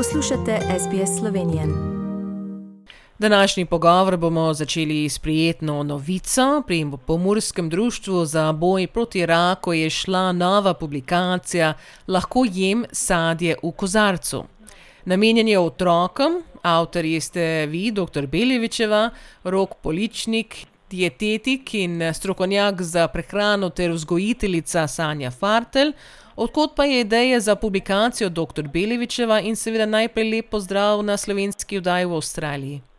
Poslušate SBS Slovenijo. Današnji pogovor bomo začeli s prijetno novico. Pri Pomorskem društvu za boj proti raku je šla nova publikacija Lahko jem sadje v kozarcu. Namenjen je otrokom, avtorji ste vi, dr. Belevičeva, Rok Poličnik, dietetik in strokovnjak za prehrano ter vzgojiteljica Sanja Fartel. Odkot pa je ideja za publikacijo dr. Belevičeva in seveda najprej lep pozdrav na slovenski vdaji v Avstraliji?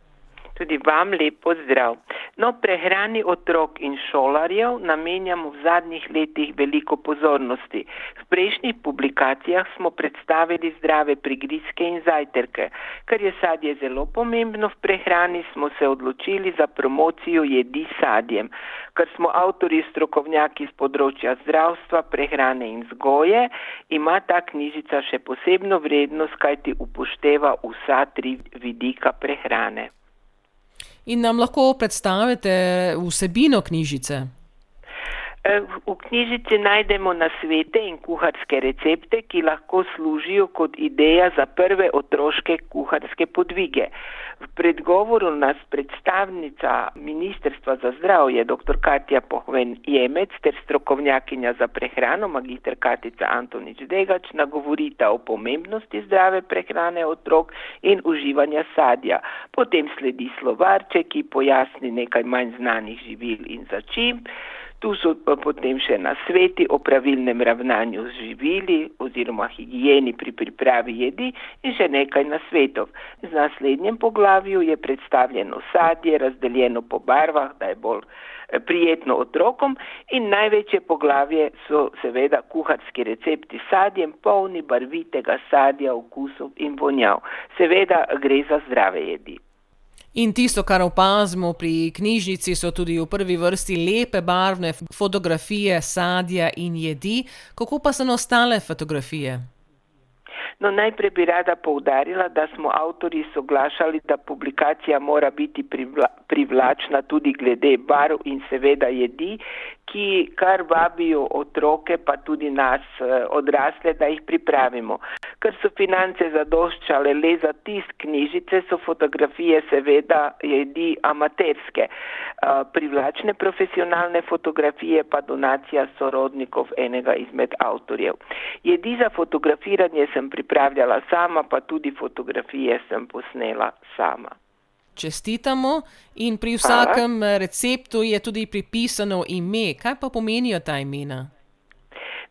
Tudi vam lep pozdrav. No, prehrani otrok in šolarjev namenjamo v zadnjih letih veliko pozornosti. V prejšnjih publikacijah smo predstavili zdrave prigrizke in zajtrke. Ker je sadje zelo pomembno v prehrani, smo se odločili za promocijo jedi sadjem. Ker smo avtori strokovnjaki z področja zdravstva, prehrane in zgoje, ima ta knjižica še posebno vrednost, kajti upošteva vsa tri vidika prehrane. In nam lahko predstavite vsebino knjižice? Eh, v knjižici najdemo nasvete in kuharske recepte, ki lahko služijo kot ideja za prve otroške kuharske podvige. V predgovoru nas predstavnica Ministrstva za zdravje, dr. Katja Pohven Jemec ter strokovnjakinja za prehrano, magistr Katica Antonič Degač, nagovorita o pomembnosti zdrave prehrane otrok in uživanja sadja. Potem sledi slovarče, ki pojasni nekaj manj znanih živil in začimb. Tu so pa potem še nasveti o pravilnem ravnanju z živili oziroma higieni pri pripravi jedi in še nekaj nasvetov. Z naslednjem poglavju je predstavljeno sadje, razdeljeno po barvah, da je bolj eh, prijetno otrokom in največje poglavje so seveda kuharski recepti sadjem, polni barvitega sadja, okusov in vonjav. Seveda gre za zdrave jedi. In tisto, kar opazimo pri knjižnici, so tudi v prvi vrsti lepe barvne fotografije sadja in jedi. Kako pa so ostale fotografije? No, najprej bi rada poudarila, da smo avtori soglašali, da publikacija mora biti privla, privlačna tudi glede barv in seveda jedi, ki kar vabijo otroke, pa tudi nas eh, odrasle, da jih pripravimo. Ker so finance zadoščale le za tisk knjižice, so fotografije seveda jedi amaterske. Eh, privlačne profesionalne fotografije pa donacija sorodnikov enega izmed avtorjev. Jedi za fotografiranje sem pripravljala sama, pa tudi fotografije sem posnela sama. Čestitamo in pri vsakem Hvala. receptu je tudi pripisano ime. Kaj pa pomenijo ta imena?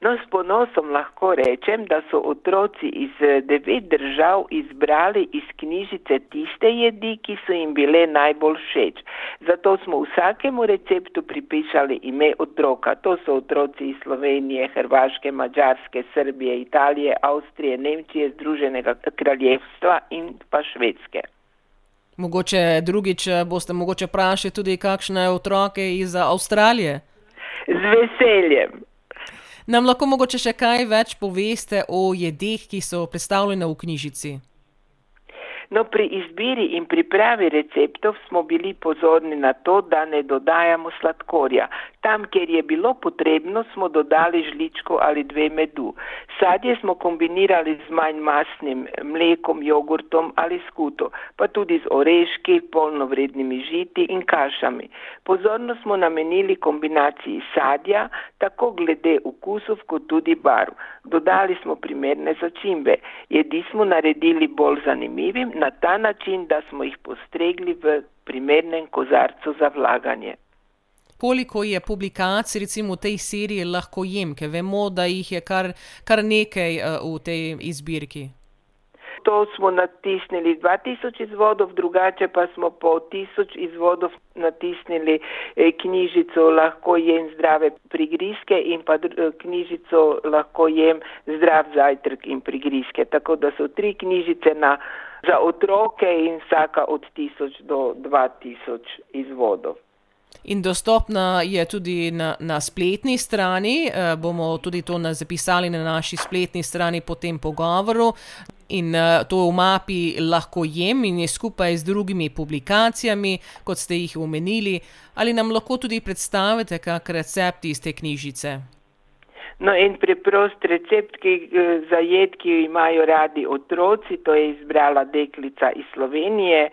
No, s ponosom lahko rečem, da so otroci iz eh, devet držav izbrali iz knjižice tiste jedi, ki so jim bile najbolj všeč. Zato smo vsakemu receptu pripisali ime otroka. To so otroci iz Slovenije, Hrvaške, Mačarske, Srbije, Italije, Avstrije, Nemčije, Združenega kraljevstva in pa Švedske. Mogoče drugič eh, boste mogoče vprašali tudi kakšne otroke iz Avstralije. Z veseljem. Nam lahko mogoče še kaj več poveste o jedeh, ki so predstavljene v knjižici? No, pri izbiri in pripravi receptov smo bili pozorni na to, da ne dodajamo sladkorja. Tam, kjer je bilo potrebno, smo dodali žličko ali dve medu. Sadje smo kombinirali z manj masnim mlekom, jogurtom ali skuto, pa tudi z oreški, polnovrednimi žiti in kašami. Pozorno smo namenili kombinaciji sadja, tako glede okusov kot tudi barv. Dodali smo primerne začimbe. Jedi smo naredili bolj zanimivim na ta način, da smo jih postregli v primernem kozarcu za vlaganje. Koliko je publikacij, recimo v tej seriji, lahko jem, ker vemo, da jih je kar, kar nekaj uh, v tej izbirki? To smo natisnili 2000 izvodov, drugače pa smo po 1000 izvodov natisnili eh, knjižico Lahko jem zdrave prigrizke in pa eh, knjižico Lahko jem zdrav zajtrk in prigrizke. Tako da so tri knjižice na za otroke in vsaka od 1000 do 2000 izvodov. In dostopna je tudi na, na spletni strani, e, bomo tudi to zapisali na naši spletni strani po tem pogovoru. In uh, to v mapi lahko jem in je skupaj z drugimi publikacijami, kot ste jih omenili. Ali nam lahko tudi predstavite, kak recept iz te knjižice? No, en preprost recept, ki eh, za jed, ki jo imajo radi otroci, to je izbrala deklica iz Slovenije,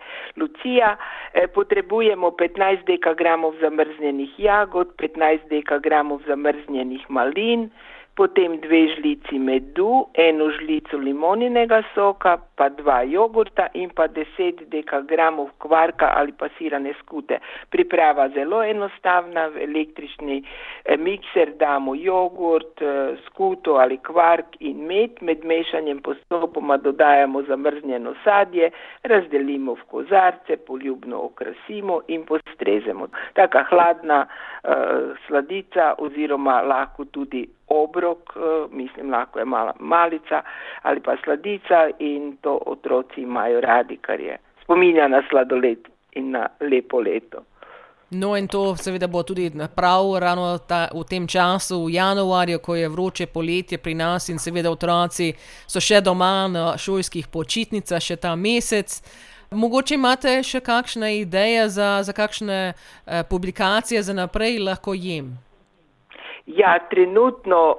Lucija. Eh, potrebujemo 15 dekagramov zamrznjenih jagod, 15 dekagramov zamrznjenih malin, potem dve žlici medu, eno žlico limoninega soka, pa dva jogurta in pa 10 dekagramov kvarka ali pa sirane skute. Priprava zelo enostavna, v električni eh, mikser damo jogurt, eh, skuto ali kvark in med, med mešanjem postopoma dodajamo zamrznjeno sadje, razdelimo v kozarce, poljubno okrasimo in postrezemo. Taka hladna uh, sladica oziroma lahko tudi obrok, uh, mislim, lahko je mala malica ali pa sladica in to otroci imajo radi, kar je spominja na sladoled in na lepo leto. No, in to seveda bo tudi prav rano ta, v tem času, v januarju, ko je vroče poletje pri nas in seveda otroci so še doma na šolskih počitnicah, še ta mesec. Mogoče imate še kakšne ideje za, za kakšne eh, publikacije za naprej, lahko jim? Ja, trenutno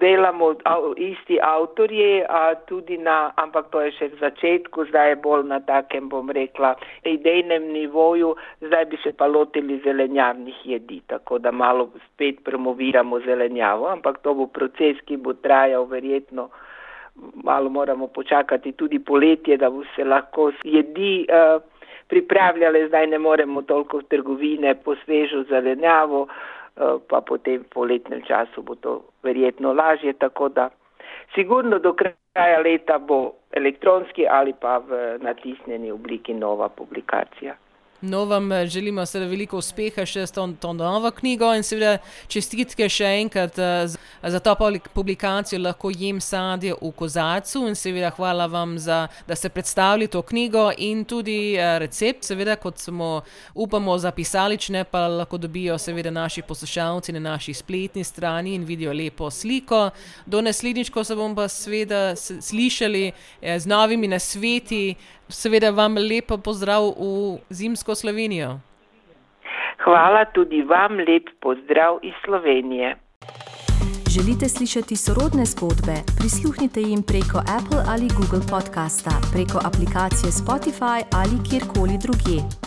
delamo isti avtorji, tudi na, ampak to je še v začetku, zdaj je bolj na takem, bom rekla, idejnem nivoju, zdaj bi se pa lotili zelenjavnih jedi, tako da malo spet promoviramo zelenjavo, ampak to bo proces, ki bo trajal verjetno, malo moramo počakati tudi poletje, da bo se lahko jedi uh, pripravljale, zdaj ne moremo toliko trgovine po svežo zelenjavo, Eh, pa potem v poletnem času bo to verjetno lažje, tako da sigurno do kraja leta bo elektronski ali pa v natisnjeni obliki nova publikacija. No, vam eh, želimo seveda veliko uspeha še s to, to novo knjigo in seveda čestitke še enkrat uh, za to publikacijo Lahko jem sadje v kozarcu in seveda hvala vam, za, da ste predstavili to knjigo in tudi recept, seveda kot smo upamo zapisali, če ne pa lahko dobijo seveda naši poslušalci na naši spletni strani in vidijo lepo sliko. Do naslednjič, ko se bomo pa seveda slišali eh, z novimi nasveti, seveda vam lepo pozdrav v zimsko Slovenijo. Hvala tudi vam, lep pozdrav iz Slovenije. Želite slišati sorodne zgodbe? Prisluhnite jim preko Apple ali Google podcasta, preko aplikacije Spotify ali kjerkoli drugje.